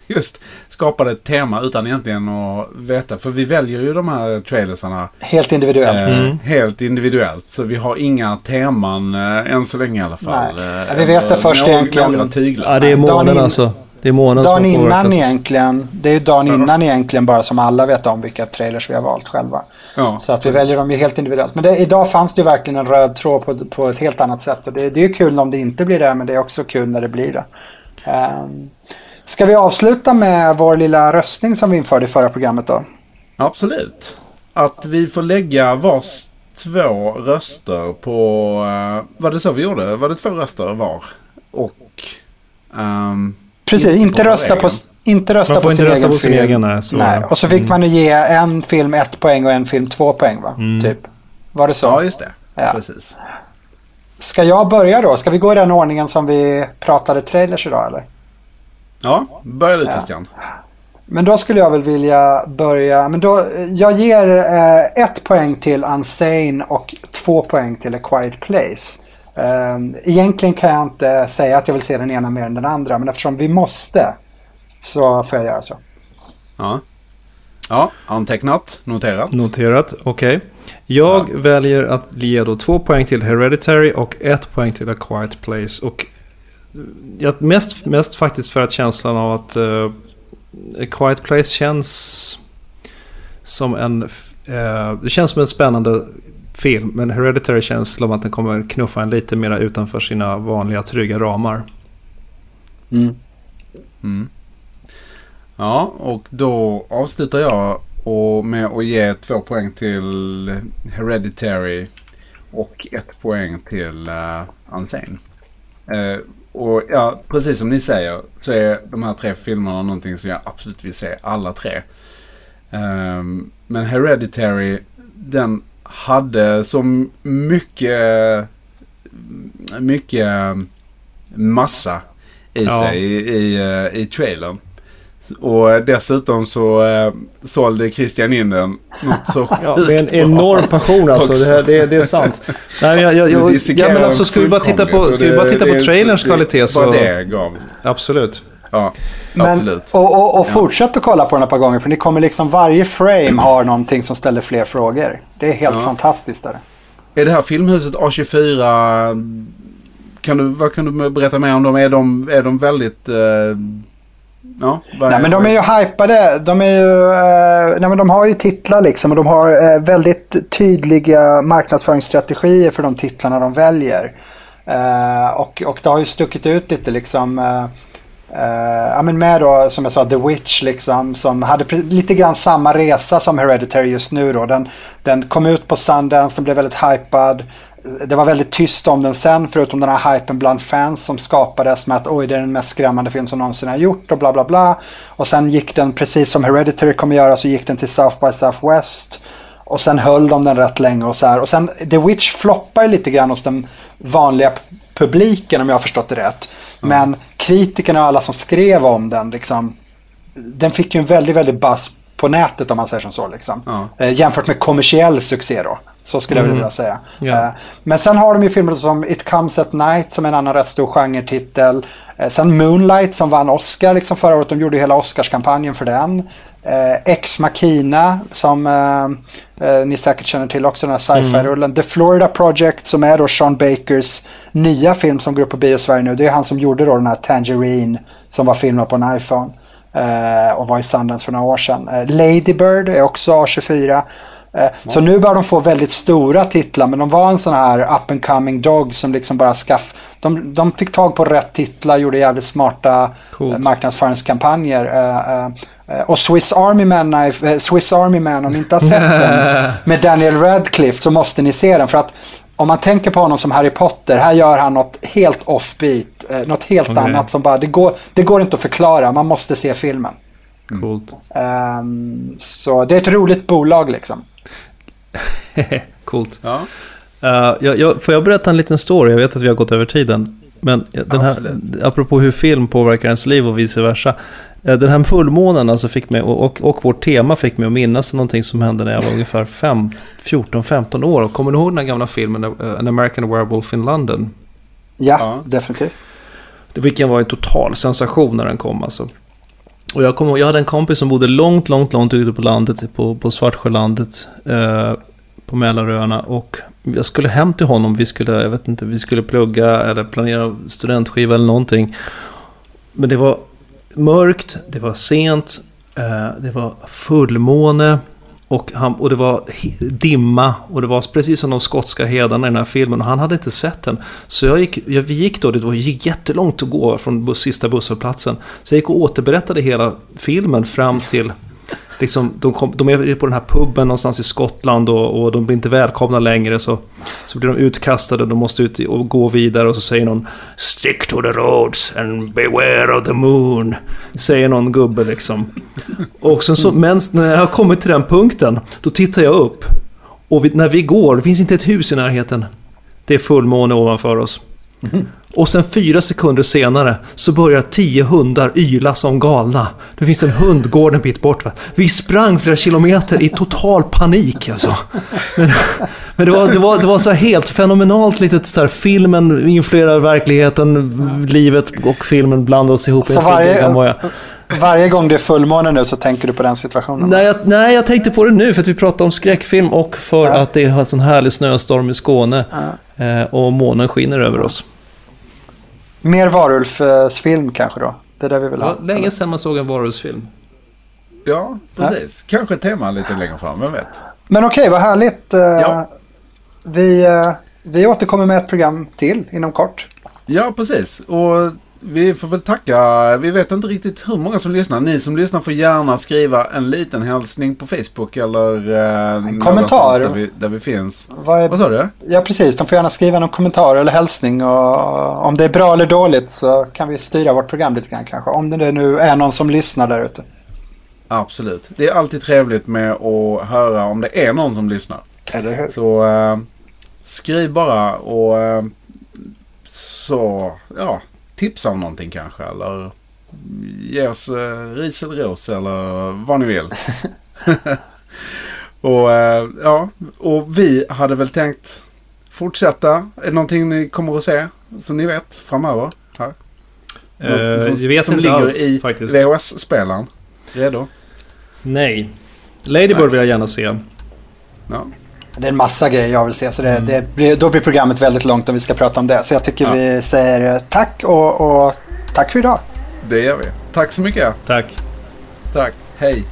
just skapade ett tema utan egentligen att veta. För vi väljer ju de här trailersarna Helt individuellt. eh, helt individuellt. Så vi har inga teman eh, än så länge i alla fall. Nej. Eh, Ja, vi vet det först några, egentligen. Några tyglar. ja, det är månen in- alltså. Det är månen Dagen innan egentligen, det är ju dagen innan egentligen bara som alla vet om vilka trailers vi har valt själva. Ja, Så att vi väljer dem ju helt individuellt. Men det, idag fanns det ju verkligen en röd tråd på, på ett helt annat sätt. Och det, det är ju kul om det inte blir det, men det är också kul när det blir det. Um, ska vi avsluta med vår lilla röstning som vi införde i förra programmet då? Absolut. Att vi får lägga vars två röster på... Uh, var det så vi gjorde? Var det två röster var? Och... ehm, Precis, Inte inte, rösta, på, inte rösta Man får på inte sin rösta egen på sin film. egen, nej. Och så fick man ju ge en film ett poäng och en film två poäng va? Typ. Var det så? ja, just det. Ja. Precis. Ska jag börja då? Ska vi gå i den ordningen som vi pratade trailers idag eller? Ja, börja du Ja. Christian. Men då skulle jag väl vilja börja. Men då, jag ger eh, ett poäng till Unsane och två poäng till A Quiet Place. Eh, egentligen kan jag inte säga att jag vill se den ena mer än den andra. Men eftersom vi måste så får jag göra så. Ja. Ja, antecknat. Noterat. Noterat, okej. Jag väljer att ge då två poäng till Hereditary och ett poäng till A Quiet Place. Och jag, mest, mest faktiskt för att känslan av att uh, A Quiet Place känns som en... eh, det känns som en spännande film. Men Hereditary känns som att den kommer knuffa en lite mer utanför sina vanliga trygga ramar. Mm. Ja, och då avslutar jag och med att ge två poäng till Hereditary och ett poäng till uh, Unsane. Eh, och ja, precis som ni säger så är de här tre filmerna någonting som jag absolut vill se alla tre. Ehm, men Hereditary, den hade så mycket, mycket massa i Ja. sig i, i, eh, i trailern. Och dessutom så eh, sålde Christian in den något så Ja, med en enorm passion alltså. Det, här- det, det är sant. Nej, jag, jag, jag, ja, men alltså, ska vi bara titta på, ska vi bara det- titta det på är- trailerns det- kvalitet så... Det gav. Absolut. Ja, Men, absolut. och och, och fortsätt att kolla på den ett par gånger för ni kommer liksom varje frame har någonting som ställer fler frågor. Det är helt Ja. fantastiskt. Där. Är det här filmhuset A24, kan du, vad kan du berätta mer om dem? Är de, är de väldigt... Eh, ja, Nej men de är ju hypade. De, är ju, eh, nej, men de har ju titlar liksom och de har eh, väldigt tydliga marknadsföringsstrategier för de titlarna de väljer. Eh, och, och det har ju stuckit ut lite liksom. Eh, eh, ja, men med då som jag sa The Witch liksom som hade lite grann samma resa som Hereditary just nu då. Den, den kom ut på Sundance, den blev väldigt hypad. Det var väldigt tyst om den sen förutom den här hypen bland fans som skapades med att oj det är den mest skrämmande film som någonsin har gjort och bla bla bla. Och sen gick den precis som Hereditary kommer göra så gick den till South by Southwest. Och sen höll de den rätt länge och så här. Och sen The Witch floppar lite grann hos den vanliga publiken om jag har förstått det rätt. Men kritikerna och alla som skrev om den liksom. Den fick ju en väldigt, väldigt buzz på nätet om man säger som så. Liksom. Ja. Eh, jämfört med kommersiell succé då. Så skulle jag Mm. vilja säga. Eh, men sen har de ju filmer som It comes at night som är en annan rätt stor genretitel. Eh, sen Moonlight som vann Oscar liksom förra året. De gjorde hela Oscarskampanjen för den. Eh, Ex Machina som eh, ni säkert känner till också, den här sci-fi-rullen. The Florida Project som är då Sean Bakers nya film som går upp på bio Sverige nu. Det är han som gjorde då den här Tangerine som var filmad på en iPhone. Och var i Sundance för några år sedan. Lady Bird är också A24. Eh, Så nu börjar de få väldigt stora titlar men de var en sån här up and coming dog som liksom bara skaff... De, de fick tag på rätt titlar, gjorde jävligt smarta Coolt. eh, marknadsföringskampanjer. Eh, och Swiss Army Man, Swiss Army Man, om ni inte har sett den med Daniel Radcliffe så måste ni se den. För att om man tänker på honom som Harry Potter, här gör han något helt offbeat. Något helt Okej. annat som bara, det går, det går inte att förklara, man måste se filmen. Coolt. Ehm, så det är ett roligt bolag liksom. Coolt. Ja. Uh, jag, jag, får jag berätta en liten story? Jag vet att vi har gått över tiden. Men den här, apropå hur film påverkar ens liv och vice versa. Eh, Den här fullmånen alltså fick mig, och, och, vårt tema fick mig att minnas någonting som hände när jag var ungefär fem- 14-15 år. Och Kommer ni ihåg den här gamla filmen eh, An American Werewolf in London? Ja, Ja. definitivt. Det- Vilken var en total sensation när den kom alltså. Och jag, kommer ihåg, jag hade en kompis som bodde långt, långt, långt ute på landet, på, på Svartsjölandet, eh, på Mälaröarna. Och jag skulle hem till honom, vi skulle, jag vet inte, vi skulle plugga eller planera studentskiva eller någonting. Men det var mörkt, det var sent, eh, det var fullmåne. Och, han, och det var dimma och det var precis som de skotska hedarna i den här filmen och han hade inte sett den. Så jag gick, jag, vi gick då, det var jättelångt att gå från buss, sista busshållplatsen. Så jag gick och återberättade hela filmen fram till Liksom, de, kom, de är på den här puben någonstans i Skottland och, och de blir inte välkomna längre. Så, så blir de utkastade och de måste ut och gå vidare och så säger någon Stick to the roads and beware of the moon. Säger någon gubbe liksom. Och sen så, men när jag har kommit till den punkten, då tittar jag upp. Och vi, när vi går, det finns inte ett hus i närheten. Det är fullmåne ovanför oss. Och sen fyra sekunder senare så börjar tio hundar yla som galna. Det finns en hundgård en bit bort. Va? Vi sprang flera kilometer i total panik alltså. Men, men det, var, det, var, det var så helt fenomenalt litet så här, filmen influerar verkligheten, livet och filmen blandas ihop. Så varje-. Varje gång det är fullmåne nu så tänker du på den situationen. Nej jag, nej, jag tänkte på det nu för att vi pratar om skräckfilm och för Ja. att det är en sån härlig snöstorm i Skåne. Eh, och månen skiner över oss. Mer Varulf-film kanske då? Det är det vi vill ha. var länge sedan man såg en varulvsfilm. Ja, precis. Kanske ett tema lite längre fram, vem vet? Men okej, vad härligt. Eh, Ja. Vi, eh, vi återkommer med ett program till inom kort. Ja, precis. Och vi får väl tacka. Vi vet inte riktigt hur många som lyssnar. Ni som lyssnar får gärna skriva en liten hälsning på Facebook eller eh, någonstans kommentar. Där vi, där vi finns. Vad, är, Vad sa du? Ja, precis. De får gärna skriva någon kommentar eller hälsning. Och om det är bra eller dåligt så kan vi styra vårt program lite grann kanske. Om det nu är någon som lyssnar där ute. Absolut. Det är alltid trevligt med att höra om det är någon som lyssnar. Eller hur? Så eh, skriv bara och eh, så, ja, tipsa om någonting kanske eller ge oss eh, ris eller ros eller vad ni vill. och eh, ja, och vi hade väl tänkt fortsätta. Är det någonting ni kommer att se som ni vet framöver? Här? Eh, jag vet som ligger alls i faktiskt. VHS-spelaren. Redo? Nej. Ladybird Nej. vill jag gärna se. Ja. Det är en massa grejer jag vill se, så det, Mm. det blir, då blir programmet väldigt långt om vi ska prata om det. Så jag tycker Ja. vi säger eh, tack och, och tack för idag. Det gör vi. Tack så mycket. Tack. Tack. Hej.